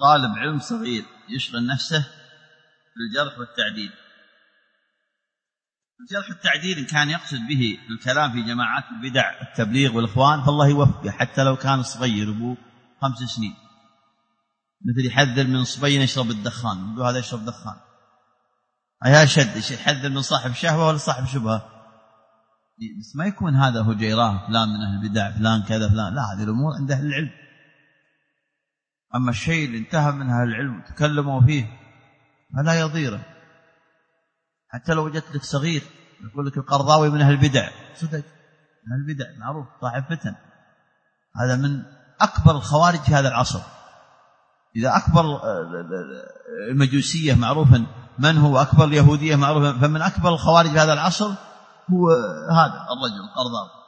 طالب علم صغير يشغل نفسه بالجرح والتعديل. الجرح والتعديل إن كان يقصد به الكلام في جماعات البدع التبليغ والإخوان فالله يوفقه حتى لو كان صغير أبوه خمس سنين. مثل يحذر من صبي يشرب الدخان يقول هذا يشرب دخان. أي شد يحذر من صاحب شهوة ولا صاحب شبهة. بس ما يكون هذا هو جيران فلان من أهل البدع فلان كذا فلان. لا هذه الأمور عند أهل العلم. أما الشيء اللي انتهى من أهل العلم وتكلموا فيه فلا يضيره حتى لو وجدت لك صغير يقول لك القرضاوي من أهل البدع. صدق من أهل البدع معروف صاحب فتن. هذا من أكبر الخوارج في هذا العصر. إذا أكبر المجوسية معروفا من هو أكبر اليهودية معروفا فمن أكبر الخوارج في هذا العصر هو هذا الرجل القرضاوي.